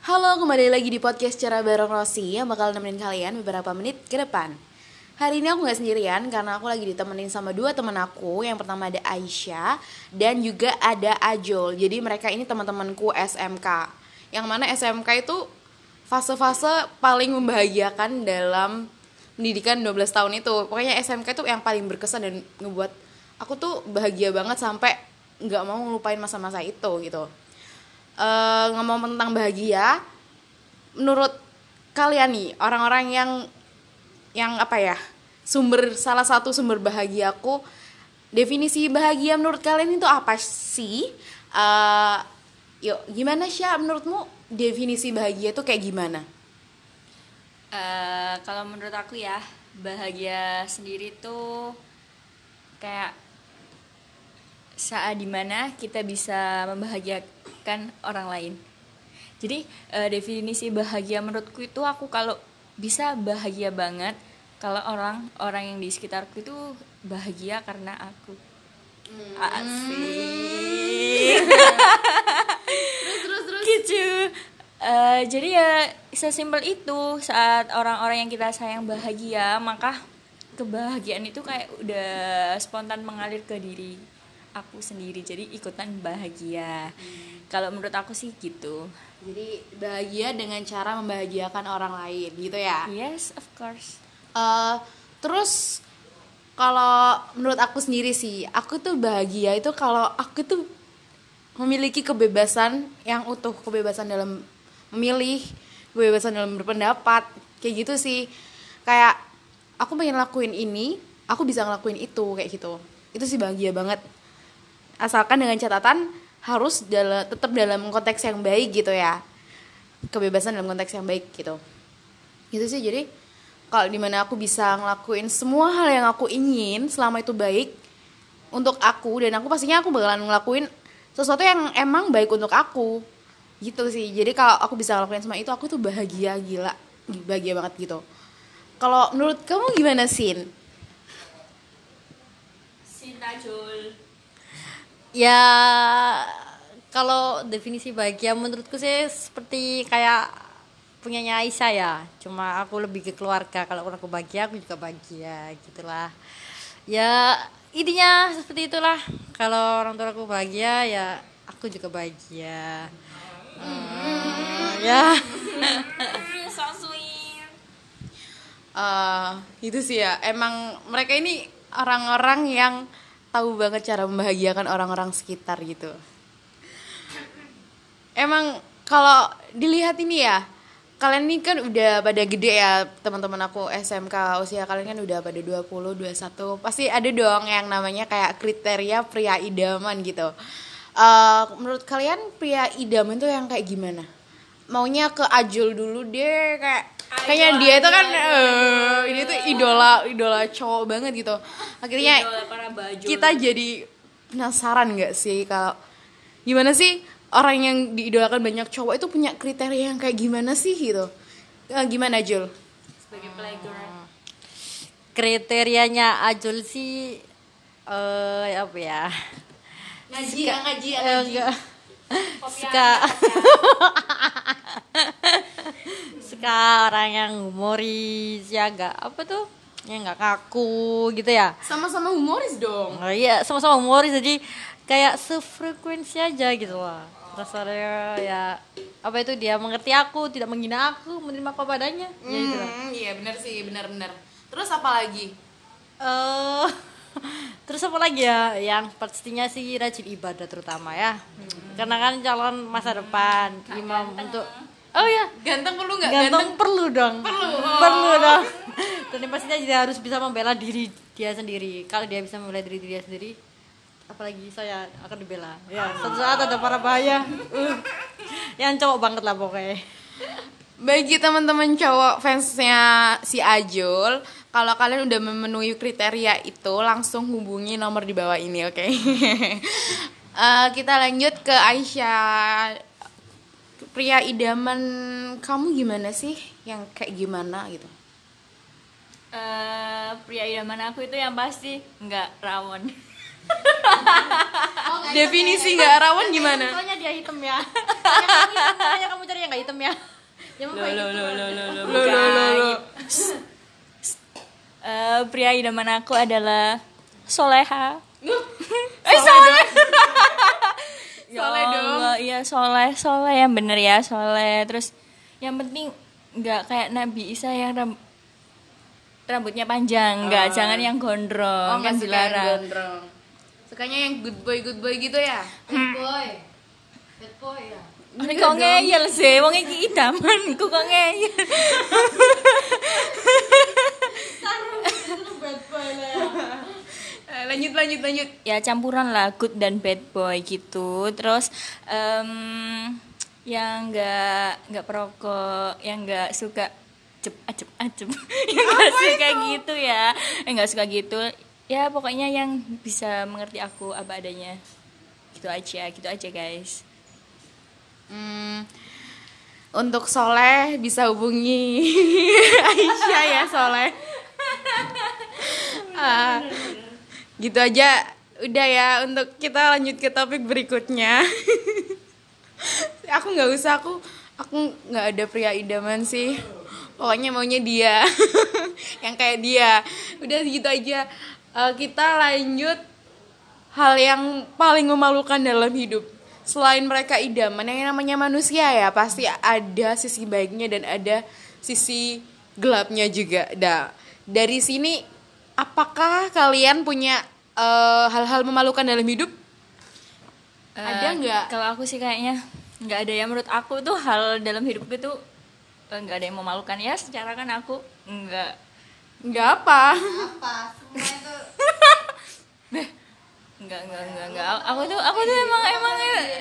Halo, kembali lagi di podcast Cara Bareng Rossi yang bakal nemenin kalian beberapa menit ke depan. Hari ini aku nggak sendirian karena aku lagi ditemenin sama dua teman aku. Yang pertama ada Aisyah dan juga ada Ajol. Jadi mereka ini teman-temanku SMK. Yang mana SMK itu fase-fase paling membahagiakan dalam pendidikan 12 tahun itu. Pokoknya SMK itu yang paling berkesan dan ngebuat aku tuh bahagia banget sampai nggak mau ngelupain masa-masa itu gitu. Eh, ngomong tentang bahagia, menurut kalian nih orang-orang yang yang apa ya sumber salah satu sumber bahagiaku definisi bahagia menurut kalian itu apa sih? Eh, yuk gimana sih menurutmu definisi bahagia itu kayak gimana? Eh, kalau menurut aku ya bahagia sendiri tuh kayak saat di mana kita bisa membahagiakan orang lain. Jadi eh, definisi bahagia menurutku itu aku kalau bisa bahagia banget kalau orang orang yang di sekitarku itu bahagia karena aku. Asik. Terus terus terus. gitu Eh, jadi ya sesimpel itu saat orang-orang yang kita sayang bahagia maka kebahagiaan itu kayak udah spontan mengalir ke diri aku sendiri jadi ikutan bahagia kalau menurut aku sih gitu Jadi bahagia dengan cara membahagiakan orang lain gitu ya. yes of course Eh, terus kalau menurut aku sendiri sih, aku tuh bahagia itu kalau aku tuh memiliki kebebasan yang utuh, kebebasan dalam memilih, kebebasan dalam berpendapat, kayak gitu sih. Kayak aku pengen lakuin ini, aku bisa ngelakuin itu kayak gitu. Itu sih bahagia banget. Asalkan dengan catatan harus tetap dalam konteks yang baik gitu ya. Kebebasan dalam konteks yang baik gitu. Gitu sih jadi kalau di mana aku bisa ngelakuin semua hal yang aku ingin selama itu baik untuk aku dan aku pastinya aku bakalan ngelakuin sesuatu yang emang baik untuk aku gitu sih jadi kalau aku bisa ngelakuin semua itu aku tuh bahagia gila bahagia banget gitu kalau menurut kamu gimana sin Sintajul Ya kalau definisi bahagia menurutku sih seperti kayak punyanya Aisyah ya. Cuma aku lebih ke keluarga. Kalau aku bahagia aku juga bahagia gitulah. Ya intinya seperti itulah. Kalau orang tua aku bahagia ya aku juga bahagia. Hmm, ya. so sweet Eh, itu sih ya emang mereka ini orang-orang yang tahu banget cara membahagiakan orang-orang sekitar gitu. Emang kalau dilihat ini ya kalian ini kan udah pada gede ya teman-teman aku SMK usia kalian kan udah pada 20 21 pasti ada dong yang namanya kayak kriteria pria idaman gitu. Eh, menurut kalian pria idaman tuh yang kayak gimana maunya ke Ajul dulu deh kayak kayaknya dia itu kan eh, ini tuh idola idola cowok banget gitu. Akhirnya kita jadi penasaran nggak sih kalau gimana sih orang yang diidolakan banyak cowok itu punya kriteria yang kayak gimana sih gitu? Eh, gimana Jul sebagai playgirl. Kriterianya Ajul sih eh apa ya? ngaji ya ngaji ya Eh, enggak. suka suka orang yang humoris ya enggak apa tuh? Ya enggak kaku gitu ya. Sama-sama humoris dong. Oh, iya sama-sama humoris jadi kayak sefrekuensi aja gitu lah rasanya ya apa itu dia mengerti aku tidak menghina aku menerima apa padanya ya itu lah. Hmm, iya benar sih benar-benar terus apa lagi? Eh, terus apa lagi ya? Yang pastinya sih rajin ibadah terutama ya. Karena kan calon masa depan imam untuk oh ya ganteng perlu nggak? Ganteng perlu dong. Perlu. perlu dong. Dan yang pastinya dia harus bisa membela diri dia sendiri. Kalau dia bisa membela diri dia sendiri apalagi saya akan dibela. Ya suatu saat ada para bahaya. Uh, yang cowok banget lah pokoknya. Bagi teman-teman cowok fansnya si Ajul, kalau kalian udah memenuhi kriteria itu, langsung hubungi nomor di bawah ini, oke? Eh, kita lanjut ke Aisyah. Pria idaman kamu gimana sih? Yang kayak gimana gitu? Eh, pria idaman aku itu yang pasti nggak rawon Definisi nggak rawan gimana? soalnya dia hitam ya soalnya kamu hitam, cari yang gak item ya Lo lo lo lo lo lo Lo, lo, lo, lo. Eh, pria idaman aku adalah Soleha. eh soleh Ya Soleh dong. Iya soleh, soleh yang bener ya soleh. Terus yang penting nggak kayak Nabi Isa yang ram- rambutnya panjang, nggak Oh. jangan yang gondrong oh kan yang dilarang. gondrong sukanya yang good boy good boy gitu ya bad boy bad boy ya Ini kok ngeyel sih, wong iki idaman, kok kok ngeyel. bad boy lah ya Eh, lanjut lanjut ya campuran lah good dan bad boy gitu. Terus em, yang nggak nggak perokok yang nggak suka cep acep acep yang nggak suka gitu ya. Yang nggak suka gitu. Ya pokoknya yang bisa mengerti aku apa adanya. Gitu aja gitu aja guys. Hmm, untuk Soleh bisa hubungi Aisyah ya Soleh. Ah, gitu aja udah ya untuk kita lanjut ke topik berikutnya. aku nggak usah aku aku nggak ada pria idaman sih. Pokoknya maunya dia yang kayak dia. Udah gitu aja. Eh, kita lanjut hal yang paling memalukan dalam hidup selain mereka idaman yang namanya manusia ya pasti ada sisi baiknya dan ada sisi gelapnya juga dah dari sini apakah kalian punya eh, hal-hal memalukan dalam hidup Ada Eh, nggak? kalau aku sih kayaknya nggak ada ya menurut aku tuh hal dalam hidupku tuh eh, nggak ada yang memalukan ya secara kan aku nggak nggak apa apa semua itu Enggak, enggak, enggak, enggak. Aku tuh aku tuh emang emang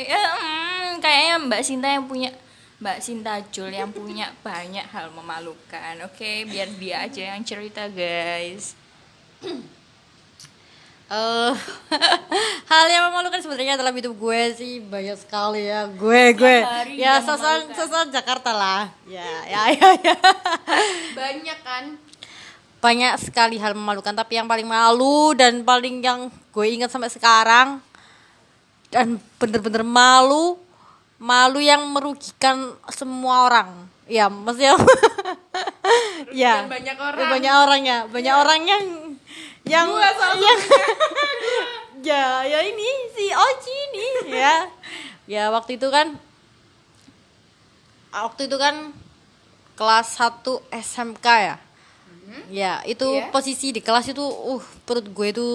ya, mm, kayaknya Mbak Sinta yang punya Mbak Sinta Jul yang punya banyak hal memalukan. Oke, biar dia aja yang cerita, guys. Eh, hal yang memalukan sebenarnya dalam hidup gue sih banyak sekali ya. Gue gue. ya sosok sosok Jakarta lah. Ya ya ya ya. Banyak kan? Banyak sekali hal memalukan tapi yang paling malu dan paling yang gue ingat sampai sekarang dan bener-bener malu malu yang merugikan semua orang. Ya maksudnya ya. Banyak orang. banyak orang ya. Banyak orang yang yang Gua salah yang ya ya ini si Oci ini ya. Ya waktu itu kan waktu itu kan kelas 1 SMK ya. Ya itu Iya. posisi di kelas itu uh perut gue itu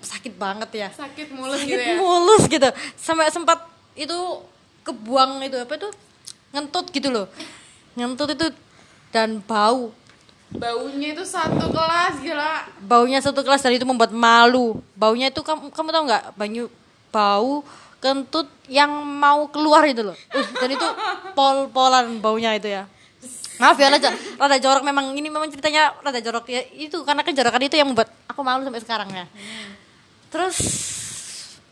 sakit banget ya. Sakit mulus sakit gitu ya? mulus gitu. Sampai sempat itu kebuang itu apa itu? Ngentut gitu loh. Ngentut itu dan bau baunya itu satu kelas gila. Baunya satu kelas dan itu membuat malu. Baunya itu kamu kamu tahu nggak banyu bau kentut yang mau keluar itu loh. Dan itu pol-polan baunya itu ya. Maaf ya rada, rada jorok. Memang ini memang ceritanya rada jorok ya itu. Karena kejorokan itu yang membuat aku malu sampai sekarang ya. Terus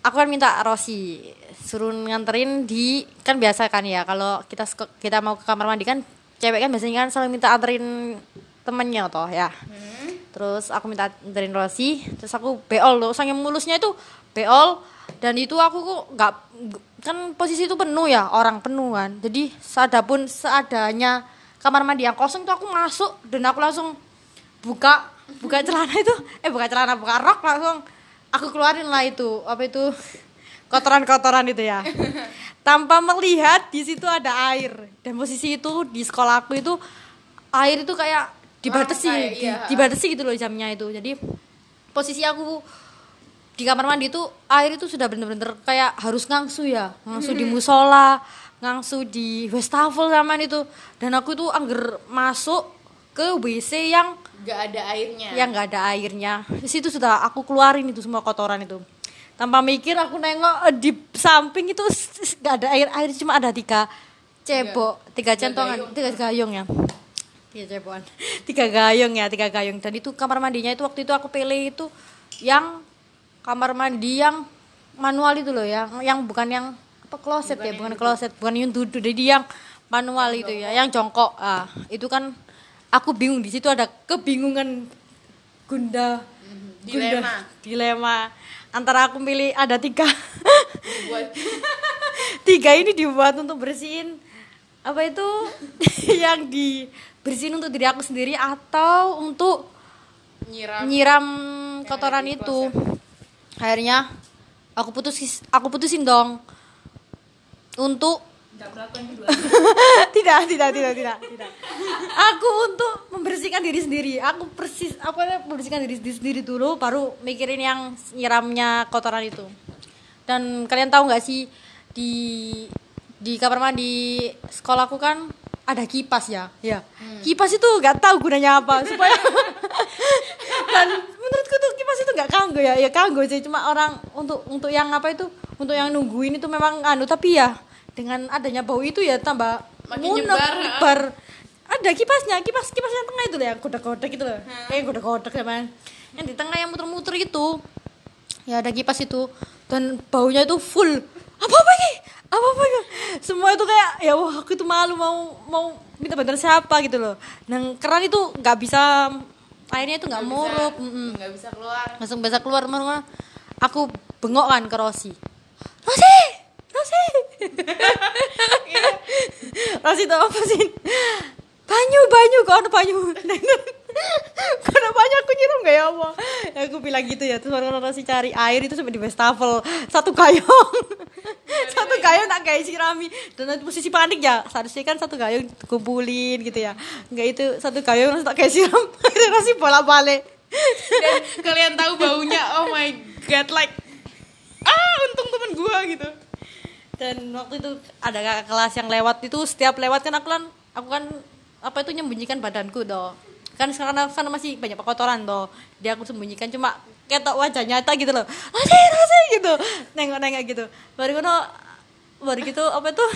aku kan minta Rosi suruh nganterin di kan biasa kan ya kalau kita kita mau ke kamar mandi kan cewek kan biasanya kan selalu minta anterin temennya toh ya. Terus aku minta anterin Rosi terus aku beol loh. Saking mulusnya itu beol. Dan itu aku kok nggak kan posisi itu penuh ya orang penuh kan. Jadi seadapun seadanya kamar mandi yang kosong tuh aku masuk dan aku langsung buka buka celana itu. Eh buka celana buka rok langsung. Aku keluarin lah itu apa itu kotoran-kotoran itu ya. Tanpa melihat di situ ada air. Dan posisi itu di sekolah aku itu air itu kayak dibatasi Lantai, di- iya. dibatasi gitu loh jamnya itu. Jadi posisi aku di kamar mandi itu air itu sudah bener-bener kayak harus ngangsu ya. Ngangsu di musola ngangsu di wastafel zaman itu. Dan aku itu angger masuk ke WC yang nggak ada airnya. yang nggak ada airnya. Di situ sudah aku keluarin itu semua kotoran itu. Tanpa mikir aku nengok eh, di samping itu nggak ada air. Air cuma ada tiga cebok tiga centongan tiga gayung ya tiga cebokan tiga gayung ya tiga gayung. Dan itu kamar mandinya itu waktu itu aku pilih itu yang kamar mandi yang manual itu loh yang yang bukan yang apa kloset ya bukan kloset bukan yang duduk. Jadi yang manual itu ya yang jongkok. Ah itu kan aku bingung di situ ada kebingungan gunda Dilema. gunda, dilema. antara aku pilih ada tiga. Tiga ini dibuat untuk bersihin apa itu? Yang dibersihin untuk diri aku sendiri atau untuk nyiram nyiram kotoran itu. Akhirnya aku putus aku putusin dong. Untuk tidak tidak tidak tidak tidak. Aku untuk membersihkan diri sendiri. Aku persis aku membersihkan diri, diri sendiri dulu baru mikirin yang nyiramnya kotoran itu. Dan kalian tahu nggak sih di di kamar mandi sekolahku kan ada kipas ya? Ya kipas itu nggak tahu gunanya apa supaya dan menurutku tuh kipas itu nggak kanggo ya. Ya kanggo sih. Cuma orang untuk untuk yang apa itu untuk yang nungguin itu memang anu. Tapi ya dengan adanya bau itu ya tambah Makin munek, nyebar, ada kipasnya kipas kipas yang tengah itu loh yang kodak-kodak itu loh. Eh kodak-kodak ya yang di tengah yang muter-muter itu ya ada kipas itu. Dan baunya itu full. Apa apa ini apa apa ini semua itu kayak ya wah aku itu malu mau mau minta bantuan siapa gitu loh. Dan keran itu nggak bisa airnya itu nggak murup mm-mm. nggak bisa keluar. Langsung bisa keluar mana aku bengok kan ke Rosi Rosi Rosi Rosi tuh apa sih? Banyu banyu kok ada banyu banyu aku nyiram gak ya Allah? Ya, aku bilang gitu ya terus orang Rosi cari air itu sampai di wastafel. Satu gayung. Satu gayung tak kayak sirami dan posisi panik ya seharusnya kan satu gayung kumpulin gitu ya. Nggak itu satu gayung langsung tak kayak siram Rosi bolak balik dan kalian tahu baunya oh my god like ah untung temen gua gitu. Dan waktu itu ada kakak kelas yang lewat itu setiap lewat kan aku kan aku kan apa itu menyembunyikan badanku doh kan sekarang sana masih banyak kotoran doh dia aku sembunyikan cuma ketok wajah nyata gitu loh. Asih asih gitu. Nengok nengok gitu. Baru kono baru gitu apa itu?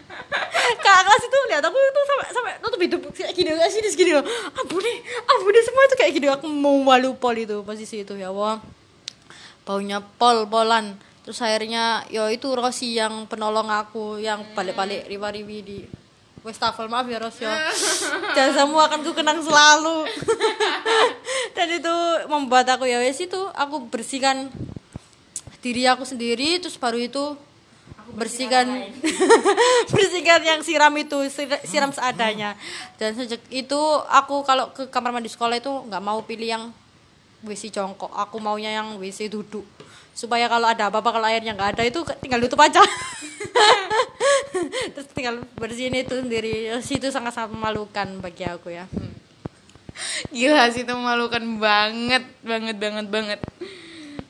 Kakak kelas itu lihat aku itu sampai sampai nutup hidup. Kayak gini kayak sini segini loh. Ampun nih ampun deh semua itu kayak gini. Aku mau malu pol itu posisi itu ya wah baunya pol-polan terus akhirnya yo itu Rosi yang penolong aku yang balik-balik riwa-riwi di Westafel maaf ya Ros yo dan semua akan ku kenang selalu. Dan itu membuat aku ya wes itu aku bersihkan diri aku sendiri terus baru itu bersihkan bersihkan yang siram itu sir- siram seadanya. Dan sejak itu aku kalau ke kamar mandi sekolah itu nggak mau pilih yang WC jongkok. Aku maunya yang WC duduk. Supaya kalau ada apa-apa kalau airnya nggak ada itu tinggal tutup aja terus tinggal bersihin itu sendiri. Situ sangat-sangat memalukan bagi aku ya. Gila sih itu memalukan banget banget banget banget.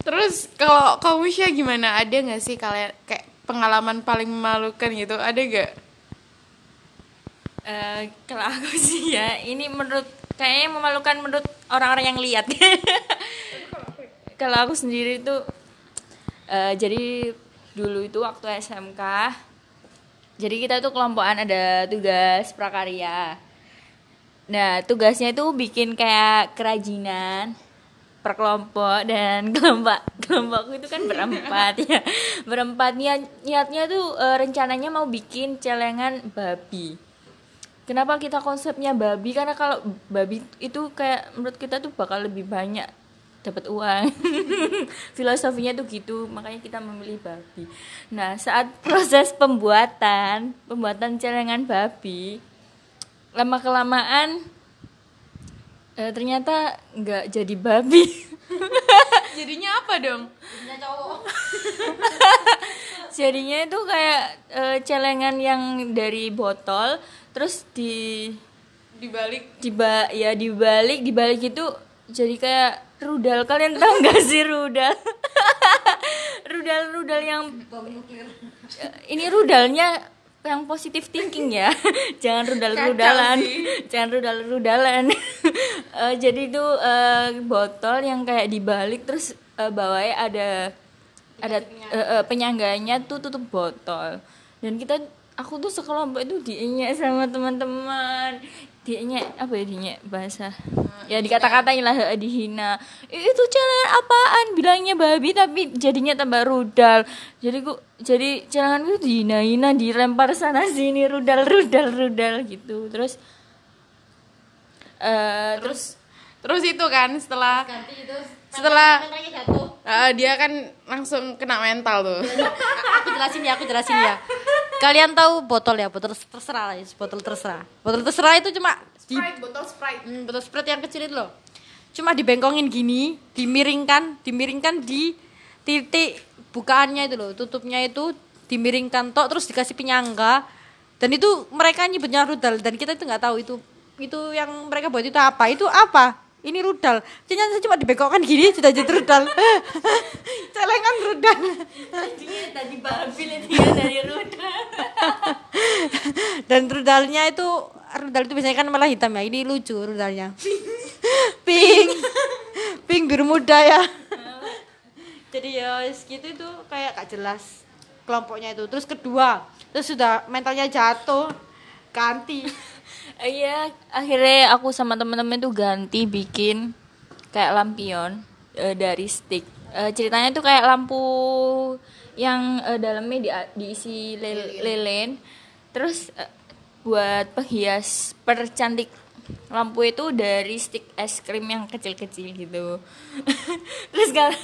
Terus kalau kamu Syah gimana? Ada nggak sih kalian kayak pengalaman paling memalukan gitu? Ada gak Eh, kalau aku sih ya ini menurut kayaknya memalukan menurut orang-orang yang lihat. Kalau aku sendiri itu eh, jadi dulu itu waktu SMK jadi kita tuh kelompokan ada tugas prakarya. Nah tugasnya itu bikin kayak kerajinan per kelompok dan kelompok kelompokku itu kan berempat ya. Berempat. Niat niatnya tuh eh, rencananya mau bikin celengan babi. Kenapa kita konsepnya babi? Karena kalau babi itu kayak menurut kita tuh bakal lebih banyak dapat uang. Filosofinya tuh gitu, makanya kita memilih babi. Nah, saat proses pembuatan, pembuatan celengan babi, lama kelamaan eh, ternyata nggak jadi babi. jadinya apa dong Jadinya itu kayak eh, celengan yang dari botol, terus di dibalik diba ya dibalik dibalik itu jadi kayak rudal kalian tahu nggak sih rudal? Rudal rudal yang ini rudalnya yang positif thinking ya. Jangan rudal rudalan. jangan rudal rudalan. Eh, jadi itu eh, botol yang kayak dibalik terus eh, bawahnya ada ada eh, eh, penyangganya tuh tutup botol. Dan kita aku tuh sekelompok itu diinyek sama teman-teman diinyek apa ya diinyek bahasa? Ya dikata-katain lah dihina. "Ih, itu celengan apaan? Bilangnya babi tapi jadinya tambah rudal. Jadi ku jadi celengan itu dihina-hina dilempar sana sini rudal rudal rudal gitu. Terus eh terus terus terus itu kan setelah setelah Mentalnya jatuh. eh, dia kan langsung kena mental tuh. Aku jelasin ya, aku jelasin ya. Kalian tahu botol ya, botol terserah, ya, botol terserah. Botol terserah itu cuma di sprite botol sprite Hmm, botol Sprite yang kecil itu loh. Cuma dibengkongin gini, dimiringkan, dimiringkan di titik bukaannya itu loh, tutupnya itu dimiringkan tok terus dikasih penyangga. Dan itu mereka nyebutnya rudal dan kita itu nggak tahu itu itu yang mereka buat itu apa? Itu apa? Ini rudal. Ternyata cuma dibengkokkan gini sudah jadi rudal. Celengan rudal. tadi babil ya dari Ruda dan rudalnya itu rudal itu biasanya kan malah hitam ya. Ini lucu rudalnya. Pink. Pink. Biru muda ya. Jadi ya segitu itu kayak gak jelas kelompoknya itu. Terus kedua terus sudah mentalnya jatuh ganti Iya, akhirnya aku sama temen-temen tuh ganti bikin kayak lampion eh, dari stick. Eh, ceritanya tuh kayak lampu yang eh, dalamnya di, diisi lil- lilin. Terus eh, buat penghias percantik lampu itu dari stick es krim yang kecil-kecil gitu. Terus kata,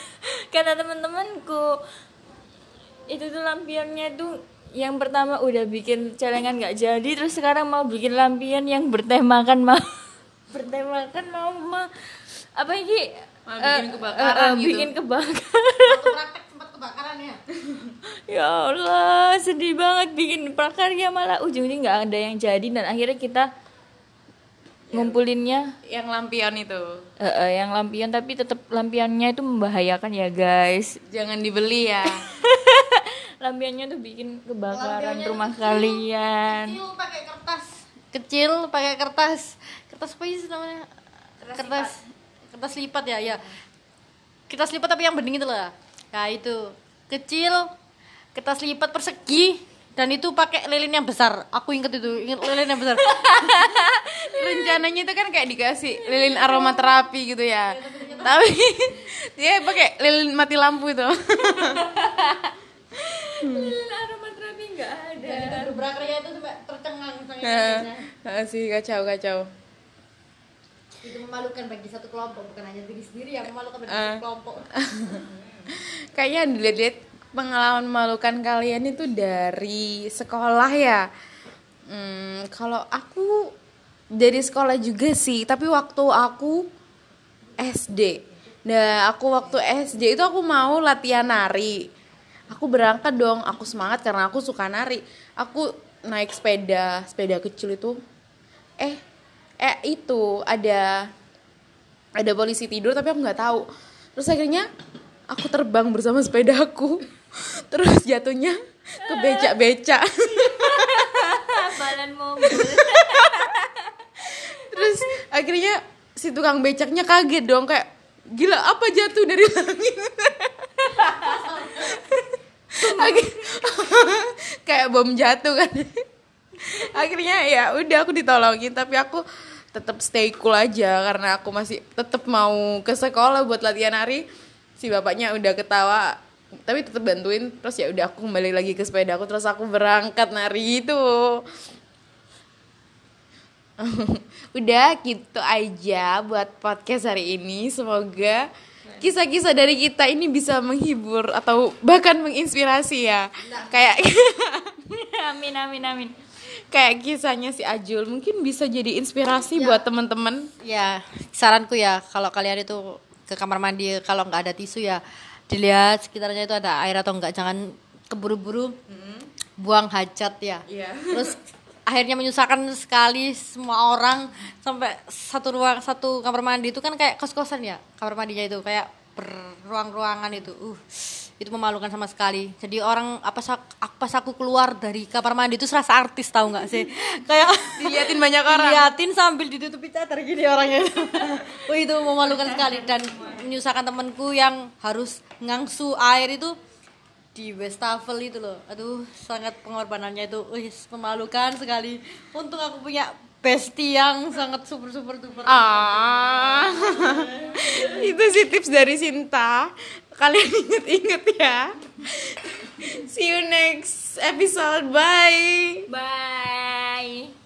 kata temen-temenku itu tuh lampionnya tuh yang pertama udah bikin celengan nggak jadi terus sekarang mau bikin lampion yang bertemakan mau bertemakan mau ma- apa ini? Mau bikin Eh, kebakaran eh, eh, gitu. bikin kebakaran. Praktek sempat kebakaran ya? Ya Allah sedih banget bikin prakarya malah. Ujungnya nggak ada yang jadi dan akhirnya kita ngumpulinnya. yang lampion itu. Eh, eh, yang lampion tapi tetap lampionnya itu membahayakan ya guys. Jangan dibeli ya lampionnya tuh bikin kebakaran rumah kecil. kalian. Kecil pakai kertas. Kecil pakai kertas. Kertas apa sih namanya? Kertas kertas. lipat. Ya ya. Kertas lipat tapi yang bening itu lah nah itu. Kecil kertas lipat persegi dan itu pakai lilin yang besar. Aku inget itu inget lilin yang besar. Rencananya itu kan kayak dikasih lilin aromaterapi gitu ya. Tapi dia pakai lilin mati lampu itu aromaterapi nggak ada. Dan itu berberakarya itu sampai tercengang Nah, sih kacau kacau. Itu memalukan bagi satu kelompok bukan hanya diri sendiri yang memalukan bagi Ah. satu kelompok. Kayaknya dilihat-lihat pengalaman memalukan kalian itu dari sekolah ya. Hmm, kalau aku dari sekolah juga sih tapi waktu aku SD nah aku waktu SD itu aku mau latihan nari aku berangkat dong aku semangat karena aku suka nari. Aku naik sepeda sepeda kecil itu. Eh eh itu ada ada polisi tidur tapi aku nggak tahu. Terus akhirnya aku terbang bersama sepedaku terus jatuhnya ke becak-becak. Balan mobil terus akhirnya si tukang becaknya kaget dong kayak gila apa jatuh dari langit kayak bom jatuh kan. Akhirnya ya udah aku ditolongin tapi aku tetap stay cool aja karena aku masih tetap mau ke sekolah buat latihan nari si bapaknya udah ketawa tapi tetap bantuin. Terus ya udah aku kembali lagi ke sepeda aku terus aku berangkat nari itu. Udah gitu aja buat podcast hari ini semoga kisah-kisah dari kita ini bisa menghibur atau bahkan menginspirasi ya. Kayak amin amin amin. Kayak kisahnya si Ajul mungkin bisa jadi inspirasi buat teman-teman. Ya saranku ya kalau kalian itu ke kamar mandi kalau nggak ada tisu ya dilihat sekitarnya itu ada air atau enggak jangan keburu-buru buang hajat ya. Iya. terus akhirnya menyusahkan sekali semua orang sampai satu ruang satu kamar mandi. Itu kan kayak kos-kosan ya kamar mandinya itu kayak berruang-ruangan itu. Uh itu memalukan sama sekali. Jadi orang apa sak pas aku keluar dari kamar mandi itu serasa artis tahu nggak sih? Kayak diliatin banyak orang. Diliatin sambil ditutupi cadar gini orangnya. Wah itu memalukan sekali. Dan menyusahkan temanku yang harus ngangsu air itu di wastafel itu loh. Aduh, sangat pengorbanannya itu. Wih, memalukan sekali. Untung aku punya bestie yang sangat super super duper. ah. Itu sih tips dari Sinta. Kalian inget-inget ya. See you next episode. Bye. Bye